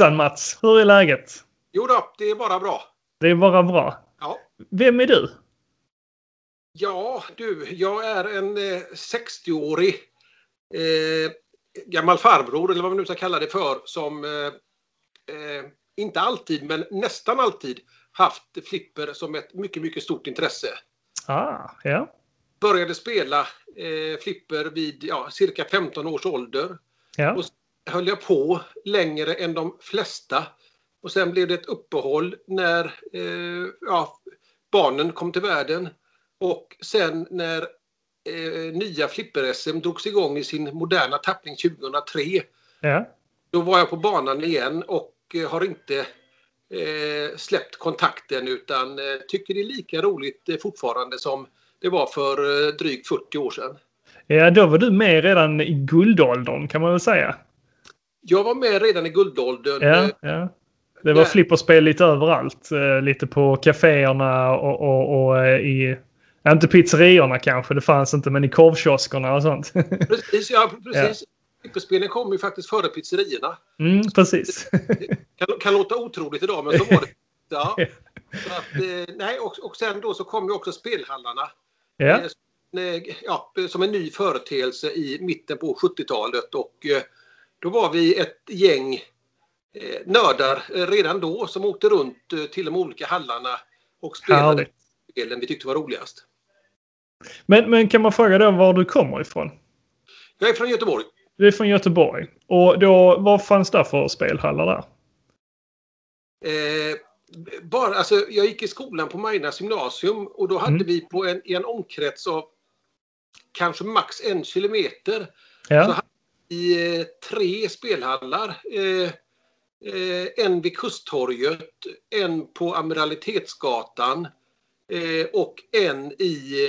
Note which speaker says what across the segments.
Speaker 1: Hejsan Mats! Hur är läget?
Speaker 2: Jo då, det är bara bra.
Speaker 1: Det är bara bra.
Speaker 2: Ja.
Speaker 1: Vem är du?
Speaker 2: Ja, du, jag är en eh, 60-årig eh, gammal farbror, eller vad man nu ska kalla det för, som eh, eh, inte alltid, men nästan alltid haft flipper som ett mycket, mycket stort intresse.
Speaker 1: Ah, ja.
Speaker 2: Började spela eh, flipper vid ja, cirka 15 års ålder.
Speaker 1: Ja.
Speaker 2: Och höll jag på längre än de flesta. Och sen blev det ett uppehåll när eh, ja, barnen kom till världen. Och sen när eh, nya flipper-SM drogs igång i sin moderna tappning 2003.
Speaker 1: ja.
Speaker 2: Då var jag på banan igen och eh, har inte eh, släppt kontakten utan eh, tycker det är lika roligt eh, fortfarande som det var för eh, drygt 40 år sedan.
Speaker 1: Ja, då var du med redan i guldåldern kan man väl säga.
Speaker 2: Jag var med redan i guldåldern.
Speaker 1: Ja,
Speaker 2: eh,
Speaker 1: ja. Det var flipperspel lite överallt. Eh, Lite på kaféerna och, och, och eh, i... ja, Inte pizzeriorna kanske, det fanns inte, men i korvkioskerna och sånt.
Speaker 2: Precis, ja, precis. Flipperspelen kom ju faktiskt före pizzerierna.
Speaker 1: Mm, precis.
Speaker 2: Kan, kan låta otroligt idag, men så var det. Ja. Att, nej, och, och sen då så kom ju också spelhallarna.
Speaker 1: Ja,
Speaker 2: som, ja, som en ny företeelse i mitten på 70-talet. Och då var vi ett gäng eh, nördar eh, redan då som åkte runt eh, till de olika hallarna och spelade spelen vi tyckte var roligast.
Speaker 1: men, men kan man fråga då var du kommer ifrån?
Speaker 2: Jag är från Göteborg.
Speaker 1: Du är från Göteborg. Och då, vad fanns det för spelhallar där?
Speaker 2: Eh, bara, alltså, jag gick i skolan på Majornas gymnasium och då hade
Speaker 1: Mm.
Speaker 2: vi på en, i en omkrets av kanske max en kilometer Så
Speaker 1: Ja,
Speaker 2: hade vi eh, tre spelhallar. Eh, eh, en vid Kusttorget, en på Amiralitetsgatan och en i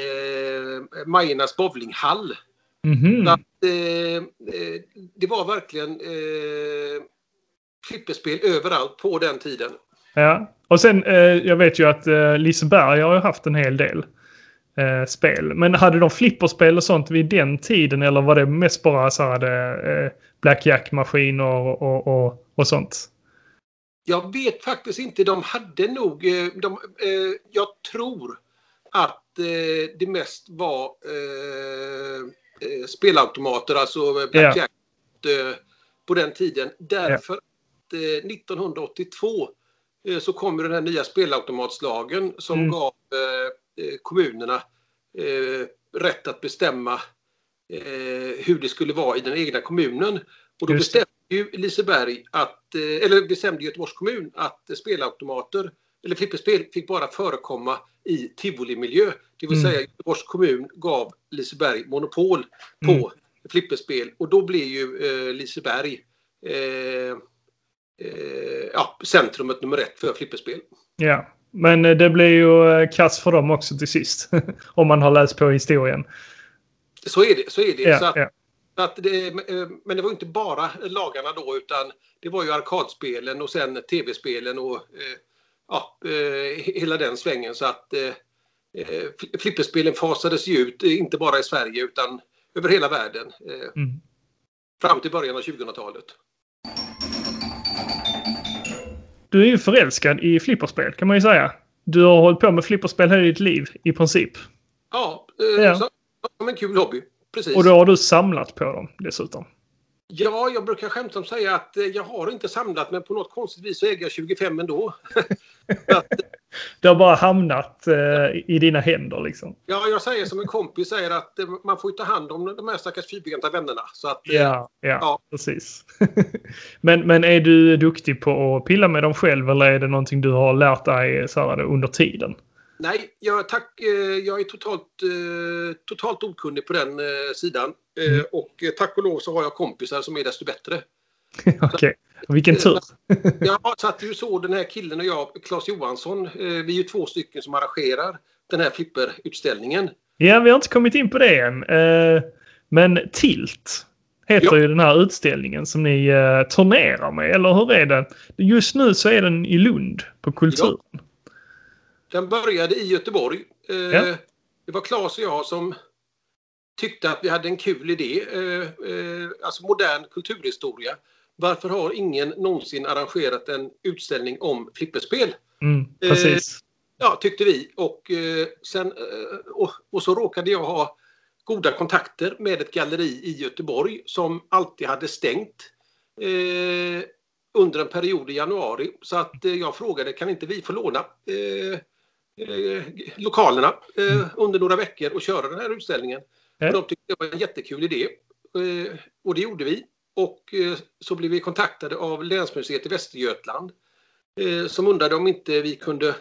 Speaker 2: Majornas bowlinghall.
Speaker 1: mhm.
Speaker 2: Så att, det var verkligen eh, flipperspel överallt på den tiden.
Speaker 1: ja. Och sen, jag vet ju att Liseberg har ju haft en hel del eh, spel. Men hade de flipperspel och sånt vid den tiden eller var det mest bara så här eh, blackjack-maskiner och, och, och, och sånt?
Speaker 2: Jag vet faktiskt inte, de hade nog, eh, de, eh, jag tror att eh, det mest var eh, spelautomater, alltså blackjack eh, på den tiden. Därför att eh, 1982 eh, så kom den här nya spelautomatslagen som
Speaker 1: Mm.
Speaker 2: gav kommunerna eh, rätt att bestämma eh, hur det skulle vara i den egna kommunen. Och då bestämde ju Liseberg att, eh, eller bestämde Göteborgs kommun att eh, spelautomater eller flipperspel fick bara förekomma i tivolimiljö. Det vill
Speaker 1: Mm.
Speaker 2: säga Göteborgs kommun gav Liseberg monopol på
Speaker 1: Mm.
Speaker 2: flipperspel och då blev ju eh, Liseberg eh, eh, ja, centrumet nummer ett för flipperspel.
Speaker 1: Ja. Men eh, det blir ju eh, kass för dem också till sist. Om man har läst på historien.
Speaker 2: Så är det. Så är det. så
Speaker 1: Ja,
Speaker 2: att,
Speaker 1: ja.
Speaker 2: att det eh, men det var inte bara lagarna då utan det var ju arkadspelen och sen tv-spelen och ja, hela den svängen. Så att fl- flipperspelen fasades ju ut, inte bara i Sverige utan över hela världen.
Speaker 1: Mm.
Speaker 2: fram till början av 2000-talet.
Speaker 1: Du är ju förälskad i flipperspel kan man ju säga. Du har hållit på med flipperspel hela ditt liv i princip.
Speaker 2: Ja, eh,
Speaker 1: Ja.
Speaker 2: Som en kul hobby. Precis.
Speaker 1: Och då har du samlat på dem dessutom.
Speaker 2: Ja, jag brukar skämtsamt säga att eh, jag har inte samlat men på något konstigt vis så äger jag 25 ändå. Att,
Speaker 1: Det har bara hamnat eh, i dina händer liksom.
Speaker 2: ja, jag säger som en kompis säger att eh, man får ju ta hand om de här stackars fyrбenta vännerna. Så att, eh,
Speaker 1: Ja, ja,
Speaker 2: Ja.
Speaker 1: precis. men, men är du duktig på att pilla med dem själv eller är det någonting du har lärt dig så här, under tiden?
Speaker 2: Nej, jag, tack, eh, jag är totalt, eh, totalt okunnig på den eh, sidan.
Speaker 1: Mm.
Speaker 2: Och tack och lov så har jag kompisar som är desto bättre.
Speaker 1: Okej, vilken tur.
Speaker 2: Ja, så att du såg den här killen och jag, Claes Johansson, eh, vi är ju två stycken som arrangerar den här flipperutställningen.
Speaker 1: Ja, vi har inte kommit in på det än. Eh, men Tilt heter
Speaker 2: Ja.
Speaker 1: ju den här utställningen som ni eh, turnerar med, eller hur är det? Just nu så är den i Lund på Kulturen.
Speaker 2: Den började i Göteborg.
Speaker 1: Ja.
Speaker 2: Det var Claes och jag som tyckte att vi hade en kul idé. Alltså modern kulturhistoria. Varför har ingen någonsin arrangerat en utställning om flipperspel?
Speaker 1: Mm, precis.
Speaker 2: Eh, ja, tyckte vi. Och, eh, sen, eh, och, och, så råkade jag ha goda kontakter med ett galleri i Göteborg som alltid hade stängt eh, under en period i januari. Så att eh, jag frågade, kan inte vi få låna eh, eh, lokalerna mm. under några veckor och köra den här utställningen? Och de tyckte det var en jättekul idé. och det gjorde vi. Och så blev vi kontaktade av Länsmuseet i Västergötland som undrade om inte vi kunde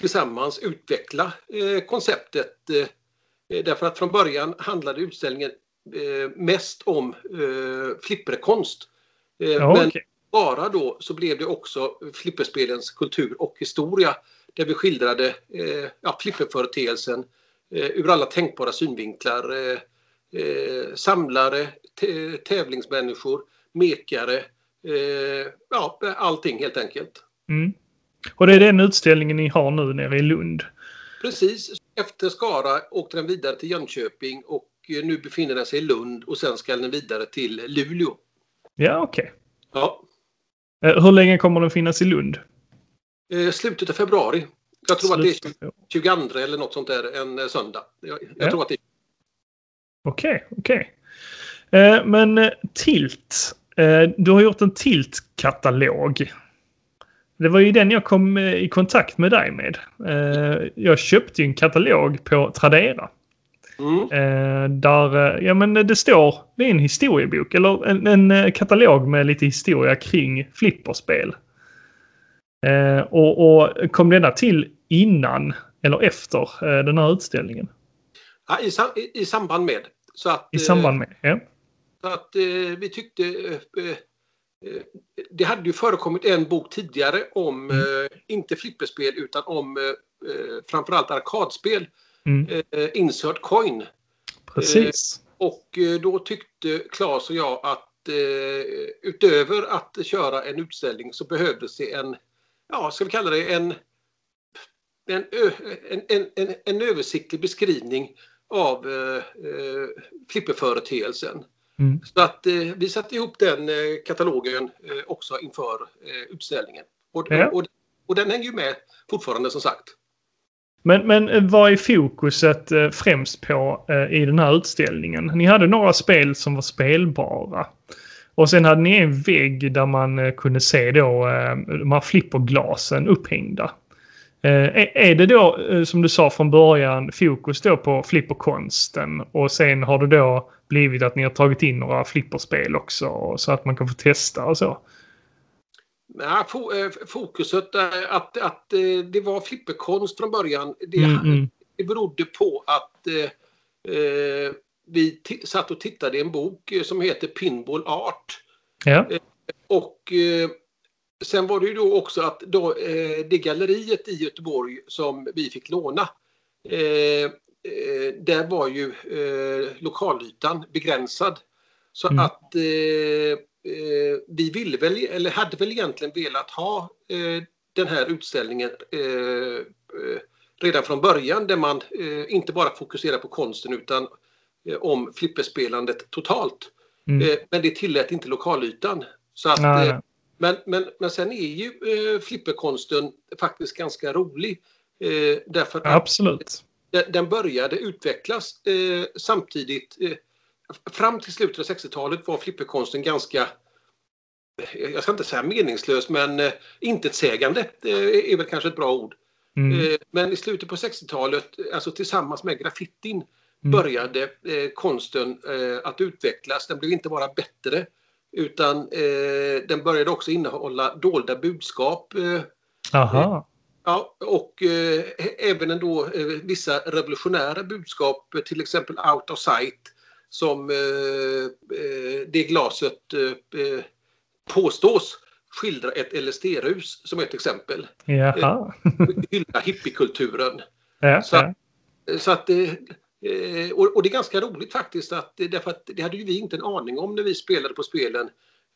Speaker 2: tillsammans utveckla konceptet. därför att från början handlade utställningen mest om flipperkonst.
Speaker 1: Ja, men okay
Speaker 2: bara då så blev det också flipperspelens kultur och historia där vi skildrade eh, ja, flipperföreteelsen eh, ur alla tänkbara synvinklar. Eh, samlare, tävlingsmänniskor, mekare, eh, ja allting helt enkelt.
Speaker 1: Mm. Och det är den utställningen ni har nu nere i Lund?
Speaker 2: Precis. Efter Skara åkte den vidare till Jönköping och eh, nu befinner den sig i Lund och sen ska den vidare till Luleå.
Speaker 1: Ja, okej. Okay.
Speaker 2: Ja.
Speaker 1: Eh, hur länge kommer den finnas i Lund?
Speaker 2: Eh, slutet av februari. Jag tror Slutet. att det är 22 eller något sånt där, en eh, söndag. Jag, jag ja. tror att det är...
Speaker 1: Okej, okay, okej. Okay. Men Tilt. Du har gjort en Tilt-katalog. Det var ju den jag kom i kontakt med dig med. Jag köpte en katalog på Tradera. Mm. Eh, där, eh, ja men det står, det är en historiebok eller en, en eh, katalog med lite historia kring flipperspel. och, och kom denna till innan eller efter den här utställningen?
Speaker 2: Ja, i, sam i, samband med. Så att,
Speaker 1: I samband med, ja.
Speaker 2: Så att vi tyckte det hade ju förekommit en bok tidigare om, mm. inte flipperspel utan om framförallt arkadspel mm. eh, insert coin.
Speaker 1: Precis.
Speaker 2: Eh, och eh, då tyckte Claes och jag att eh, utöver att köra en utställning så behövdes det en, ja ska vi kalla det en, en, en, en, en översiktlig beskrivning av eh, eh, flipperföreteelsen. Mm. Så att eh, vi satte ihop den eh, katalogen eh, också inför eh, utställningen. Och, ja. och, och, den hänger ju med fortfarande som sagt.
Speaker 1: Men, men eh, vad är fokuset främst på i den här utställningen? Ni hade några spel som var spelbara. Och sen hade ni en vägg där man kunde se då de här flipperglasen upphängda. Är det då, som du sa från början, fokus då på flipperkonsten och sen har det då blivit att ni har tagit in några flipperspel också så att man kan få testa och så?
Speaker 2: Nej, eh, fokuset att, att eh, det var flipperkonst från början. Det, mm, mm. det berodde på att eh, eh vi satt och tittade i en bok som heter Pinball Art.
Speaker 1: Ja.
Speaker 2: och eh, sen var det ju då också att då, eh, det galleriet i Göteborg som vi fick låna där var ju lokalytan begränsad. Så mm. att eh, vi ville väl, eller hade väl egentligen velat ha eh, den här utställningen eh, eh redan från början där man eh, inte bara fokuserar på konsten utan eh, om flipperspelandet totalt. Mm. men det tillät inte lokalytan. Så att, men, men, men sen är ju flipperkonsten faktiskt ganska rolig. därför att
Speaker 1: Absolut.
Speaker 2: Den, den började utvecklas samtidigt fram till slutet av 60-talet var flipperkonsten ganska jag ska inte säga meningslös, men eh, intetsägande eh, är väl kanske ett bra ord. Mm. Eh, men i slutet på 60-talet, alltså tillsammans med graffitin, mm. började eh, konsten eh, att utvecklas. Den blev inte bara bättre, utan eh, den började också innehålla dolda budskap.
Speaker 1: Aha.
Speaker 2: Ja, och även ändå vissa revolutionära budskap, till exempel out of sight som eh, eh, det glaset eh, påstås skildra ett LSD-rus som ett exempel.
Speaker 1: Jaha.
Speaker 2: Hylla hippiekulturen.
Speaker 1: Ja,
Speaker 2: så att, ja. så att och, det är ganska roligt faktiskt att därför att det hade ju vi inte en aning om när vi spelade på spelen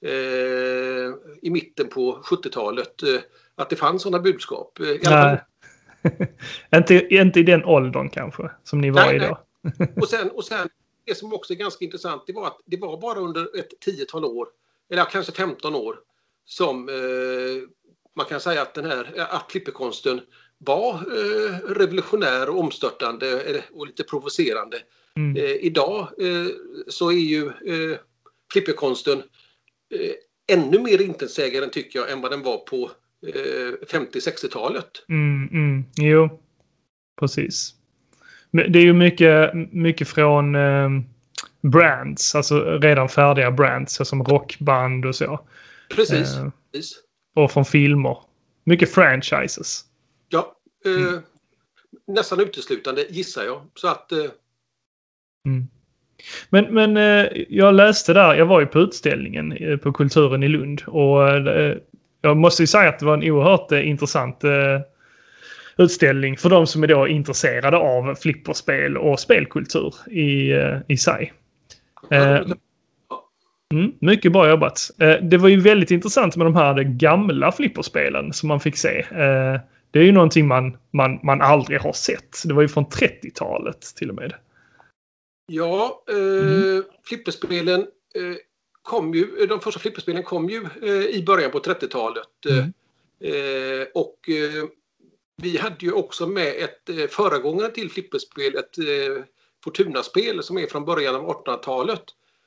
Speaker 2: eh, i mitten på 70-talet eh, att det fanns sådana budskap. Alla fall.
Speaker 1: inte, inte i den åldern kanske som ni var nej, idag.
Speaker 2: och, sen, och sen det som också är ganska intressant det var att det var bara under ett tiotal år eller kanske 15 år, som eh, man kan säga att den här att flipperkonsten var eh, revolutionär och omstörtande och lite provocerande. Mm. Eh, idag eh, så är ju eh, flipperkonsten eh, ännu mer intetsägande tycker jag än vad den var på 50-60-talet.
Speaker 1: Mm, mm, jo, precis. Det är ju mycket, mycket från eh, brands, alltså redan färdiga brands, som rockband och så.
Speaker 2: Precis. Eh, precis.
Speaker 1: Och från filmer. Mycket franchises.
Speaker 2: Ja, eh, mm. nästan uteslutande gissar jag. Så att... Eh...
Speaker 1: Mm. Men, men eh, jag läste där, jag var ju på utställningen eh, på Kulturen i Lund och eh, jag måste ju säga att det var en oerhört intressant utställning för de som är då intresserade av flipperspel och spelkultur i, i sig. Mm, mycket bra jobbat. det var ju väldigt intressant med de här gamla flipperspelen som man fick se. Det är ju någonting man, man, man aldrig har sett. Det var ju från 30-talet till och med.
Speaker 2: Ja, eh, mm. flipperspelen eh, kom ju, de första flipperspelen kom ju eh, i början på 30-talet. Mm. Eh, och eh, vi hade ju också med ett eh, föregångare till flipperspel, ett eh, Fortuna-spel som är från början av 1800-talet.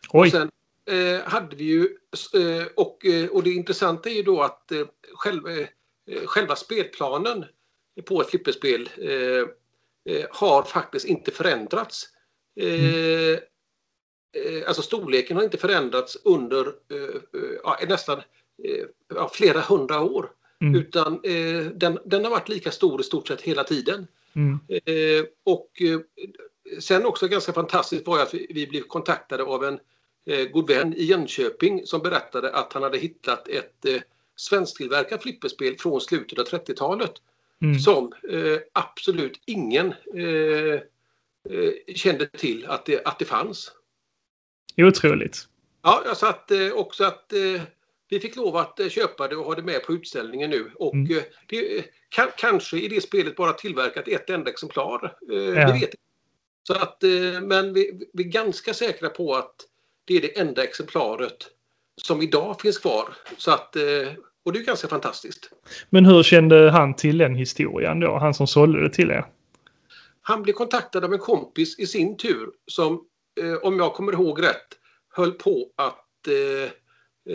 Speaker 2: Och sen eh, hade vi ju, och, och det intressanta är ju då att själv, själva spelplanen på ett flipperspel har faktiskt inte förändrats. Mm. Eh, alltså storleken har inte förändrats under eh, eh nästan eh, flera hundra år. Mm. Utan eh, den, den, har varit lika stor i stort sett hela tiden. Mm. Eh, och sen också ganska fantastiskt var att vi, blev kontaktade av en god vän i Jönköping som berättade att han hade hittat ett eh, svensktillverkat flipperspel från slutet av 30-talet. Mm. Som absolut ingen Eh, kände till att det, att det fanns.
Speaker 1: Otroligt.
Speaker 2: Ja, jag satt eh, också att eh, vi fick lov att köpa det och ha det med på utställningen nu. Och mm. det, kan, kanske i det spelet bara tillverkat ett enda exemplar. Ja. Det vet jag. Så att, men vi, vi, är ganska säkra på att det är det enda exemplaret som idag finns kvar. Så att, och det är ganska fantastiskt.
Speaker 1: Men hur kände han till den historien då? Han som sålde det till er?
Speaker 2: Han blev kontaktad av en kompis i sin tur som, eh, om jag kommer ihåg rätt, höll på att eh,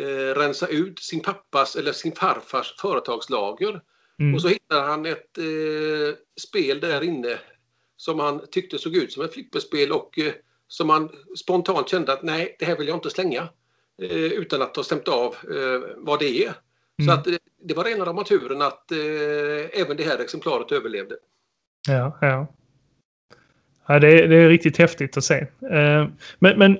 Speaker 2: eh, rensa ut sin pappas eller sin farfars företagslager. Mm. Och så hittade han ett eh, spel där inne som han tyckte såg ut som ett flipperspel och eh, som han spontant kände att nej, det här vill jag inte slänga. Eh, utan att ha stämt av vad det är. Mm. Så att det var rena rama turen att även det här exemplaret överlevde.
Speaker 1: Ja, ja. Ja, det, är, det är riktigt häftigt att se. Eh, men, men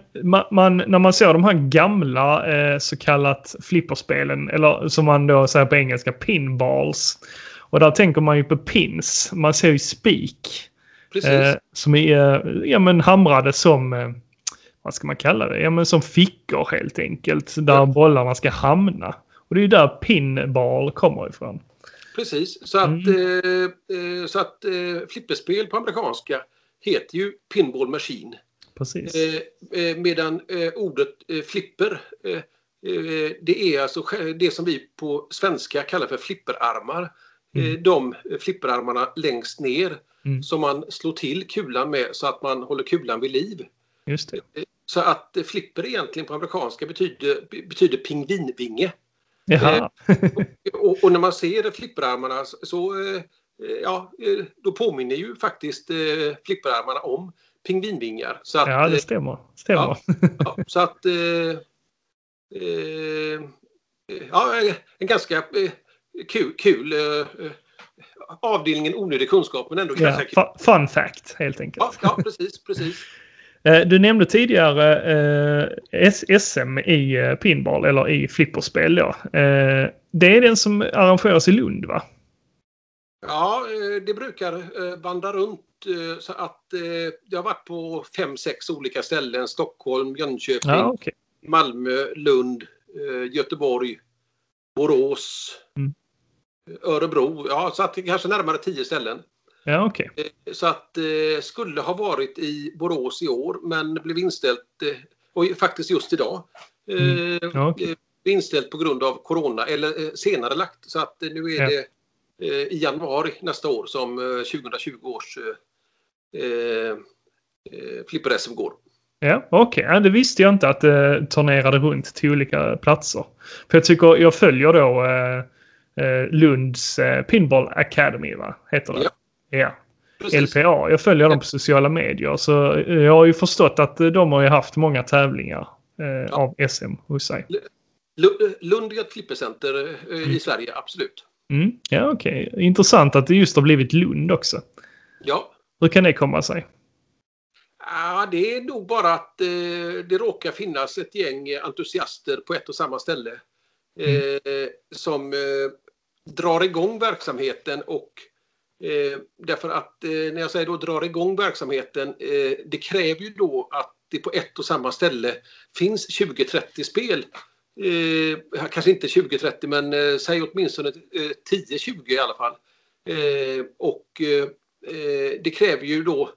Speaker 1: man, när man ser de här gamla eh, så kallat flipperspelen, eller som man då säger på engelska, pinballs. Och där tänker man ju på pins. Man ser ju spik. Eh, som är ja, men hamrade som, vad ska man kalla det, ja, men som fickor helt enkelt. Där ja. bollarna ska hamna. Och det är ju där pinball kommer ifrån.
Speaker 2: Precis, så att, mm. eh, så att eh, flipperspel på amerikanska heter ju Pinball Machine.
Speaker 1: Precis.
Speaker 2: Eh, eh, medan eh, ordet eh, flipper eh, eh, det är alltså det som vi på svenska kallar för flipperarmar. Mm. De flipperarmarna längst ner mm. som man slår till kulan med så att man håller kulan vid liv.
Speaker 1: Just det.
Speaker 2: Så att flipper egentligen på amerikanska betyder, betyder pingvinvinge.
Speaker 1: Jaha.
Speaker 2: och, och, och, när man ser flipperarmarna så Eh, ja, eh, då påminner ju faktiskt eh, flipperarmarna om pingvinvingar. Så att,
Speaker 1: ja, det stämmer. stämmer. Ja,
Speaker 2: ja, så att... Eh, eh, ja, en ganska eh, kul, kul avdelningen onödig kunskap men ändå ja, ganska kul.
Speaker 1: Fun fact helt enkelt.
Speaker 2: Ja, ja precis, precis.
Speaker 1: Du nämnde tidigare eh, SM i pinball eller i flipperspel. Då. Eh, det är den som arrangeras i Lund va?
Speaker 2: Ja, eh, det brukar eh, vandra runt eh, så att det har varit på fem, sex olika ställen. Stockholm, Jönköping, ja, okay. Malmö, Lund, Göteborg, Borås, mm. Örebro. Ja, så att det kanske närmare tio ställen.
Speaker 1: Ja, okay.
Speaker 2: Så att det skulle ha varit i Borås i år men blev inställt och faktiskt just idag. Mm. Ja, okay. inställt på grund av corona eller senare lagt. Så att nu är ja. det i januari nästa år som 2020 års eh, flipper-SM går.
Speaker 1: Ja, okej. Okay. Det visste jag inte att det turnerade runt till olika platser. För jag tycker, jag följer då eh, Lunds eh, Pinball Academy, va? Heter det? Ja. Ja. LPA. Jag följer dem på sociala medier. Så jag har ju förstått att de har ju haft många tävlingar eh, ja. av SM hos sig.
Speaker 2: Lund är ett flippercenter eh, mm. i Sverige, absolut.
Speaker 1: Mm. Ja, okej. Okay. Intressant att det just har blivit Lund också.
Speaker 2: Ja.
Speaker 1: Hur kan det komma sig?
Speaker 2: Ja, det är nog bara att eh, det råkar finnas ett gäng entusiaster på ett och samma ställe. Mm. Eh, som eh, drar igång verksamheten och Eh, därför att eh, när jag säger då drar igång verksamheten, eh, det kräver ju då att det på ett och samma ställe finns 20-30 spel. Eh, kanske inte 20-30 men eh, säg åtminstone eh, 10-20 i alla fall. Eh, och eh, det kräver ju då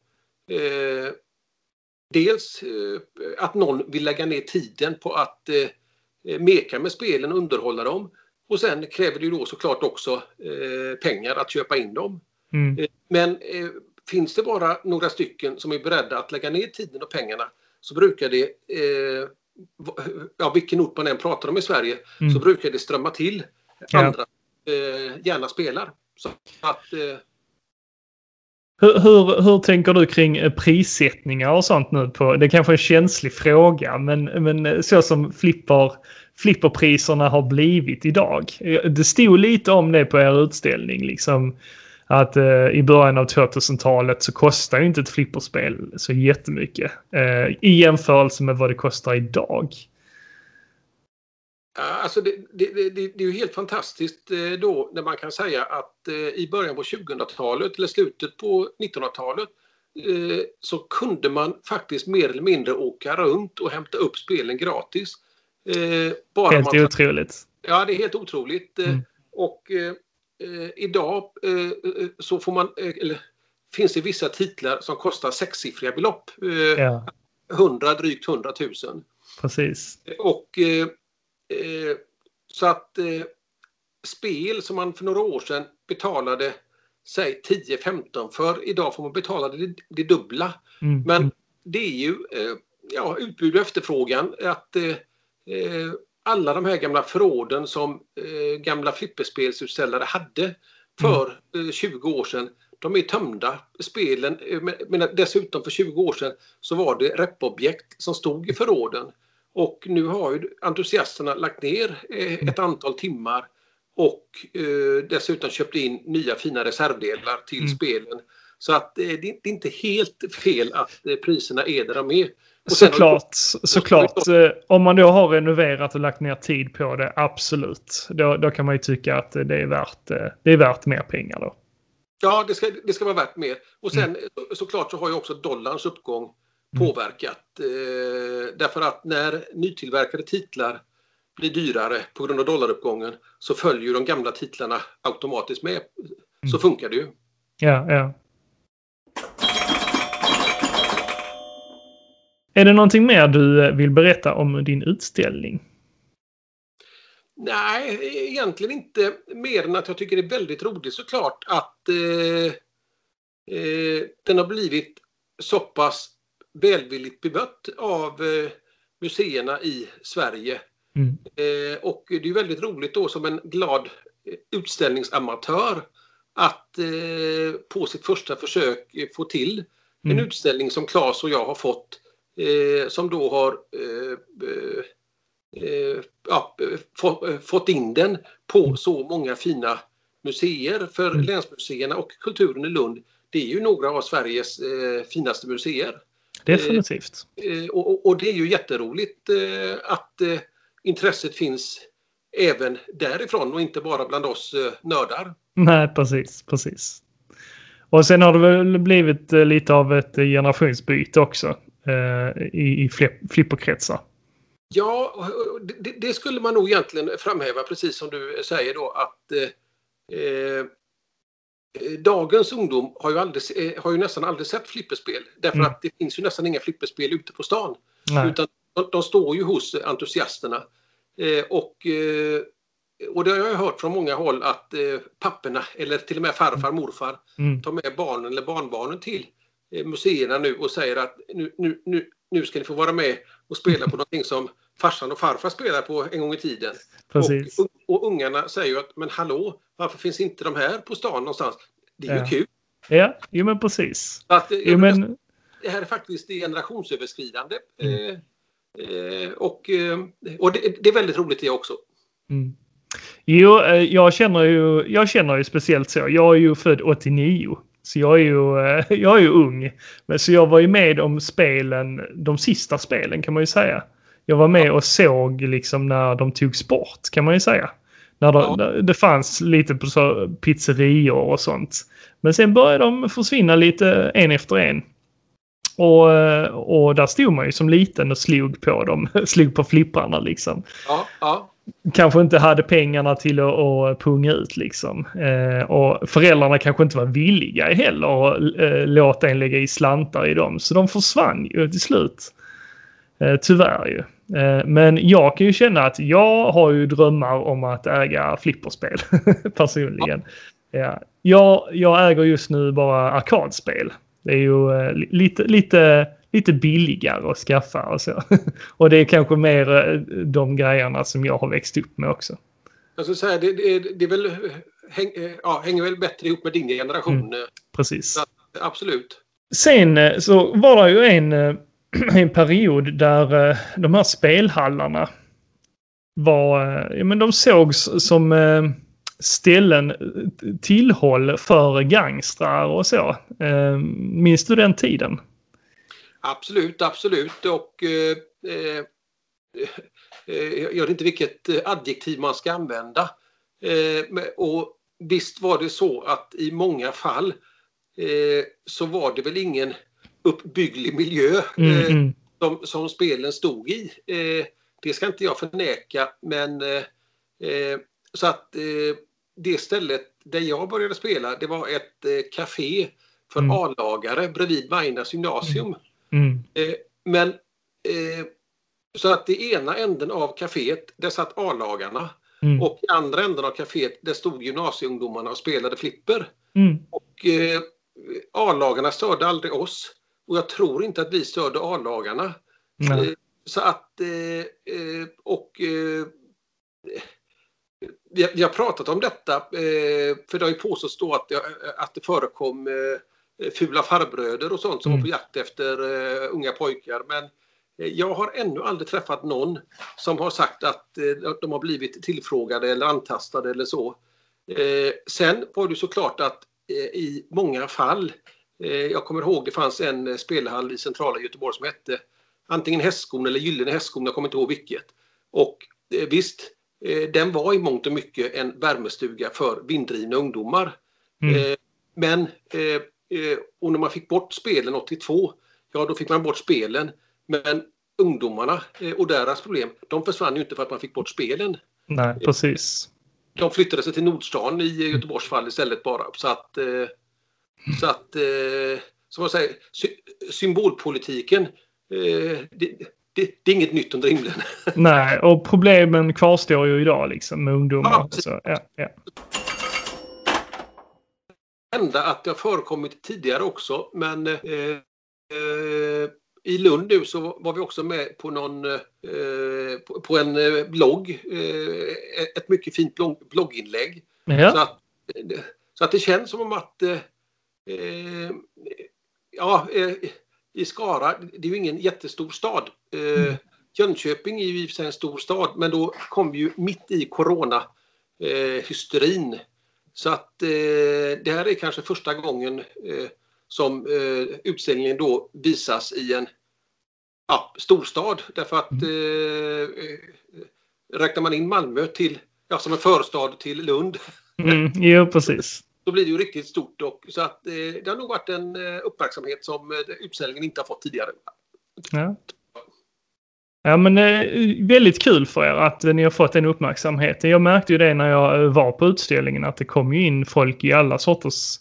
Speaker 2: dels att någon vill lägga ner tiden på att meka med spelen och underhålla dem. Och sen kräver det ju då såklart också pengar att köpa in dem. Mm. Eh, men eh, finns det bara några stycken som är beredda att lägga ner tiden och pengarna så brukar det, eh, ja vilken ort man än pratar om i Sverige, mm. så brukar det strömma till andra ja. eh, gärna spelar. Så att, eh,
Speaker 1: hur, hur, hur, tänker du kring eh, prissättningar och sånt nu? På, det kanske är en känslig fråga, men, men så som flipper, flipperpriserna har blivit idag. Det stod lite om det på er utställning. Liksom, att eh, i början av 2000-talet så kostar ju inte ett flipperspel så jättemycket eh, i jämförelse med vad det kostar idag.
Speaker 2: Alltså det, det, det, det, är ju helt fantastiskt eh, då när man kan säga att eh, i början på 2000-talet eller slutet på 1900-talet eh, så kunde man faktiskt mer eller mindre åka runt och hämta upp spelen gratis.
Speaker 1: Bara helt man... otroligt.
Speaker 2: Ja, det är helt otroligt. Mm. Och eh, idag eh, eh så får man, eh, eller finns det vissa titlar som kostar sexsiffriga belopp. Eh, ja. 100, drygt 100 000.
Speaker 1: Precis.
Speaker 2: Och eh, så att spel som man för några år sedan betalade säg 10-15 för. Idag får man betala det, det dubbla. Mm. Men mm. det är ju ja, utbud och efterfrågan. Att eh, alla de här gamla förråden som eh, gamla flipperspelsutställare hade för mm. eh, 20 år sedan. De är tömda. Spelen, eh, men dessutom för 20 år sedan så var det repobjekt som stod i förråden. Och nu har ju entusiasterna lagt ner eh, ett antal timmar och eh, dessutom köpt in nya fina reservdelar till mm. spelen. Så att eh, det är inte helt fel att eh, priserna är där de är.
Speaker 1: Såklart, såklart. Eh, om man då har renoverat och lagt ner tid på det, absolut. Då, då kan man ju tycka att det är värt, eh, det är värt mer pengar då.
Speaker 2: Ja, det ska, det ska vara värt mer. Och sen mm. såklart så har ju också dollarns uppgång mm. påverkat. Eh, därför att när nytillverkade titlar blir dyrare på grund av dollaruppgången så följer de gamla titlarna automatiskt med. Så mm. funkar det ju.
Speaker 1: Ja, ja. Är det någonting mer du eh, vill berätta om din utställning?
Speaker 2: Nej, egentligen inte mer än att jag tycker det är väldigt roligt såklart att eh, eh, den har blivit så pass välvilligt bemött av eh, museerna i Sverige. Mm. Eh, och det är väldigt roligt då som en glad utställningsamatör att eh, på sitt första försök få till en mm. utställning som Claes och jag har fått eh, som då har eh, eh, ja, få, fått in den på mm. så många fina museer. För mm. länsmuseerna och kulturen i Lund, det är ju några av Sveriges eh, finaste museer.
Speaker 1: Definitivt.
Speaker 2: Eh, och, och, det är ju jätteroligt att intresset finns även därifrån och inte bara bland oss nördar.
Speaker 1: Nej, precis, precis. Och sen har det väl blivit lite av ett generationsbyte också i, i flipperkretsar.
Speaker 2: Ja, det, det, skulle man nog egentligen framhäva precis som du säger då att eh, eh dagens ungdom har ju, aldrig, eh, har ju nästan aldrig sett flipperspel. Därför mm. att det finns ju nästan inga flipperspel ute på stan. Nej. Utan de, de, står ju hos entusiasterna. Eh, och, eh, och det har jag hört från många håll att eh, papperna eller till och med farfar, morfar
Speaker 1: Mm.
Speaker 2: tar med barnen eller barnbarnen till eh, museerna nu och säger att nu, nu, nu, nu ska ni få vara med och spela på någonting som farsan och farfar spelade på en gång i tiden.
Speaker 1: Precis.
Speaker 2: Och, och ungarna säger ju att men hallå, varför finns inte de här på stan någonstans? Det är ju
Speaker 1: Ja.
Speaker 2: kul.
Speaker 1: Ja, jo men precis.
Speaker 2: Att, eh,
Speaker 1: Jo, men,
Speaker 2: Det här är faktiskt generationsöverskridande.
Speaker 1: Mm.
Speaker 2: Eh, eh, och eh, och det, det är väldigt roligt det också.
Speaker 1: mm. Jo, eh, jag känner ju, jag känner ju speciellt så. Jag är ju född 89. Så jag är ju, eh, jag är ju ung. Men så jag var ju med om spelen, de sista spelen kan man ju säga. Jag var med och såg liksom när de togs bort kan man ju säga. När de,
Speaker 2: Ja.
Speaker 1: det fanns lite på så pizzerior och sånt. Men sen började de försvinna lite en efter en. Och, eh, och där stod man ju som liten och slog på dem, slog på flipprarna liksom
Speaker 2: Ja, ja,
Speaker 1: kanske inte hade pengarna till att, att punga ut liksom. Eh, och föräldrarna kanske inte var villiga heller att eh, låta en lägga i slantar i dem. Så de försvann ju till slut. Eh, tyvärr ju. Eh, men jag kan ju känna att jag har ju drömmar om att äga flipperspel personligen. Ja. Jag, jag äger just nu bara arkadspel. Det är ju eh, lite, lite, lite billigare att skaffa och så. och det är kanske mer eh, de grejerna som jag har växt upp med också.
Speaker 2: jag skulle säga det, det, det är väl, häng, eh, ja, hänger väl bättre ihop med din generation.
Speaker 1: Mm.
Speaker 2: eh,
Speaker 1: Precis.
Speaker 2: Ja. Absolut.
Speaker 1: Sen så var det ju en, en period där de här spelhallarna var, ja men de sågs som ställen, tillhåll för gangstrar och så. Minns du den tiden?
Speaker 2: Absolut, absolut. Och eh, eh, eh, jag vet inte vilket adjektiv man ska använda. Eh, och visst var det så att i många fall så var det väl ingen uppbygglig miljö
Speaker 1: Mm, mm,
Speaker 2: som, som spelen stod i. Det ska inte jag förneka, men så att det stället där jag började spela, det var ett eh, café för
Speaker 1: Mm.
Speaker 2: A-lagare bredvid Majornas gymnasium.
Speaker 1: Mm,
Speaker 2: Eh, men eh, så att i ena änden av kaféet, där satt A-lagarna
Speaker 1: mm,
Speaker 2: och i andra änden av kaféet, där stod gymnasieungdomarna och spelade flipper.
Speaker 1: mm.
Speaker 2: Och eh, A-lagarna störde aldrig oss. Och jag tror inte att vi störde A-lagarna. Eh, Så att, och vi, har, pratat om detta, för det har ju påståtts då att det, att det förekom fula farbröder och sånt som
Speaker 1: Mm.
Speaker 2: var på jakt efter eh, unga pojkar. Men eh, jag har ännu aldrig träffat någon som har sagt att eh, de har blivit tillfrågade eller antastade eller så. Eh, sen var det såklart att eh, i många fall, eh, jag kommer ihåg det fanns en eh, spelhall i centrala Göteborg som hette antingen Hästskon eller Gyllene Hästskon, jag kommer inte ihåg vilket. Och eh, visst, eh, den var i mångt och mycket en värmestuga för vinddrivna ungdomar.
Speaker 1: Mm.
Speaker 2: Eh, men, eh, eh, och när man fick bort spelen 82, ja då fick man bort spelen. Men ungdomarna eh, och deras problem, de försvann ju inte för att man fick bort spelen.
Speaker 1: Nej, precis.
Speaker 2: De flyttade sig till Nordstan i Göteborgs fall istället bara. Så att, eh, så att eh, som man säger, sy- symbolpolitiken, eh, det, det, det är inget nytt under himlen.
Speaker 1: Nej, och problemen kvarstår ju idag liksom med ungdomar.
Speaker 2: Ja, precis.
Speaker 1: så, ja, ja.
Speaker 2: Hända att det har förekommit tidigare också, men eh, eh, i Lund nu så var vi också med på någon eh, på, på en eh, blogg, eh, ett mycket fint blogg, blogginlägg. Så,
Speaker 1: ja.
Speaker 2: att, eh, så att det känns som om att ja, i Skara, det är ju ingen jättestor stad.
Speaker 1: Mm.
Speaker 2: Jönköping är ju i och för sig en stor stad, men då kom vi ju mitt i corona eh, hysterin. Så att eh, det här är kanske första gången eh, som eh, utställningen då visas i en ja, storstad. Därför att eh, eh, räknar man in Malmö till, ja, som en förstad till Lund
Speaker 1: Mm, jo, precis.
Speaker 2: då blir det ju riktigt stort. Och, så att, eh, det har nog varit en eh, uppmärksamhet som utställningen inte har fått tidigare.
Speaker 1: Ja. Ja, men eh, väldigt kul för er att eh, ni har fått den uppmärksamheten. Jag märkte ju det när jag eh, var på utställningen att det kom ju in folk i alla sorters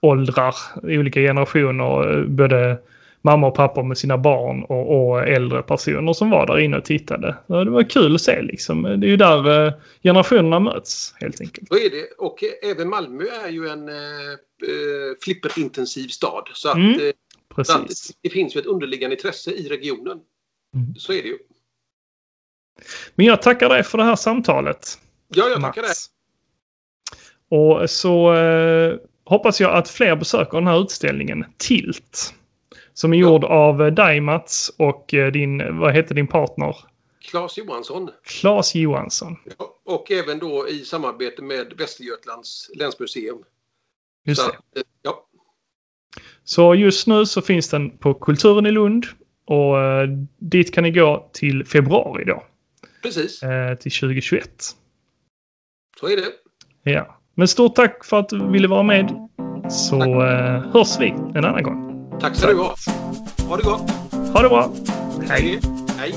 Speaker 1: åldrar, olika generationer, både mamma och pappa med sina barn och, och, äldre personer som var där inne och tittade. Det var kul att se liksom. Det är ju där generationerna möts helt enkelt.
Speaker 2: Så är det. Och även Malmö är ju en eh flipperintensiv stad. Så att, mm,
Speaker 1: precis. Så att
Speaker 2: det finns ju ett underliggande intresse i regionen. Mm. Så är det ju.
Speaker 1: Men jag tackar dig för det här samtalet.
Speaker 2: Ja, jag tackar dig.
Speaker 1: Och så eh, hoppas jag att fler besöker den här utställningen Tilt. Som är gjord ja. av eh, dig Mats och eh, din, vad heter din partner?
Speaker 2: Claes Johansson.
Speaker 1: Claes Johansson.
Speaker 2: Ja, och även då i samarbete med Västergötlands länsmuseum.
Speaker 1: Just så, det. Eh, ja. Så just nu så finns den på Kulturen i Lund och eh, dit kan ni gå till februari då.
Speaker 2: Precis.
Speaker 1: Eh, till 2021.
Speaker 2: Så är det.
Speaker 1: Ja. Men stort tack för att du ville vara med. Så eh, hörs vi en annan gång.
Speaker 2: Tack ska du ha. Ha det gott.
Speaker 1: Ha det bra. Hej.
Speaker 2: Hej.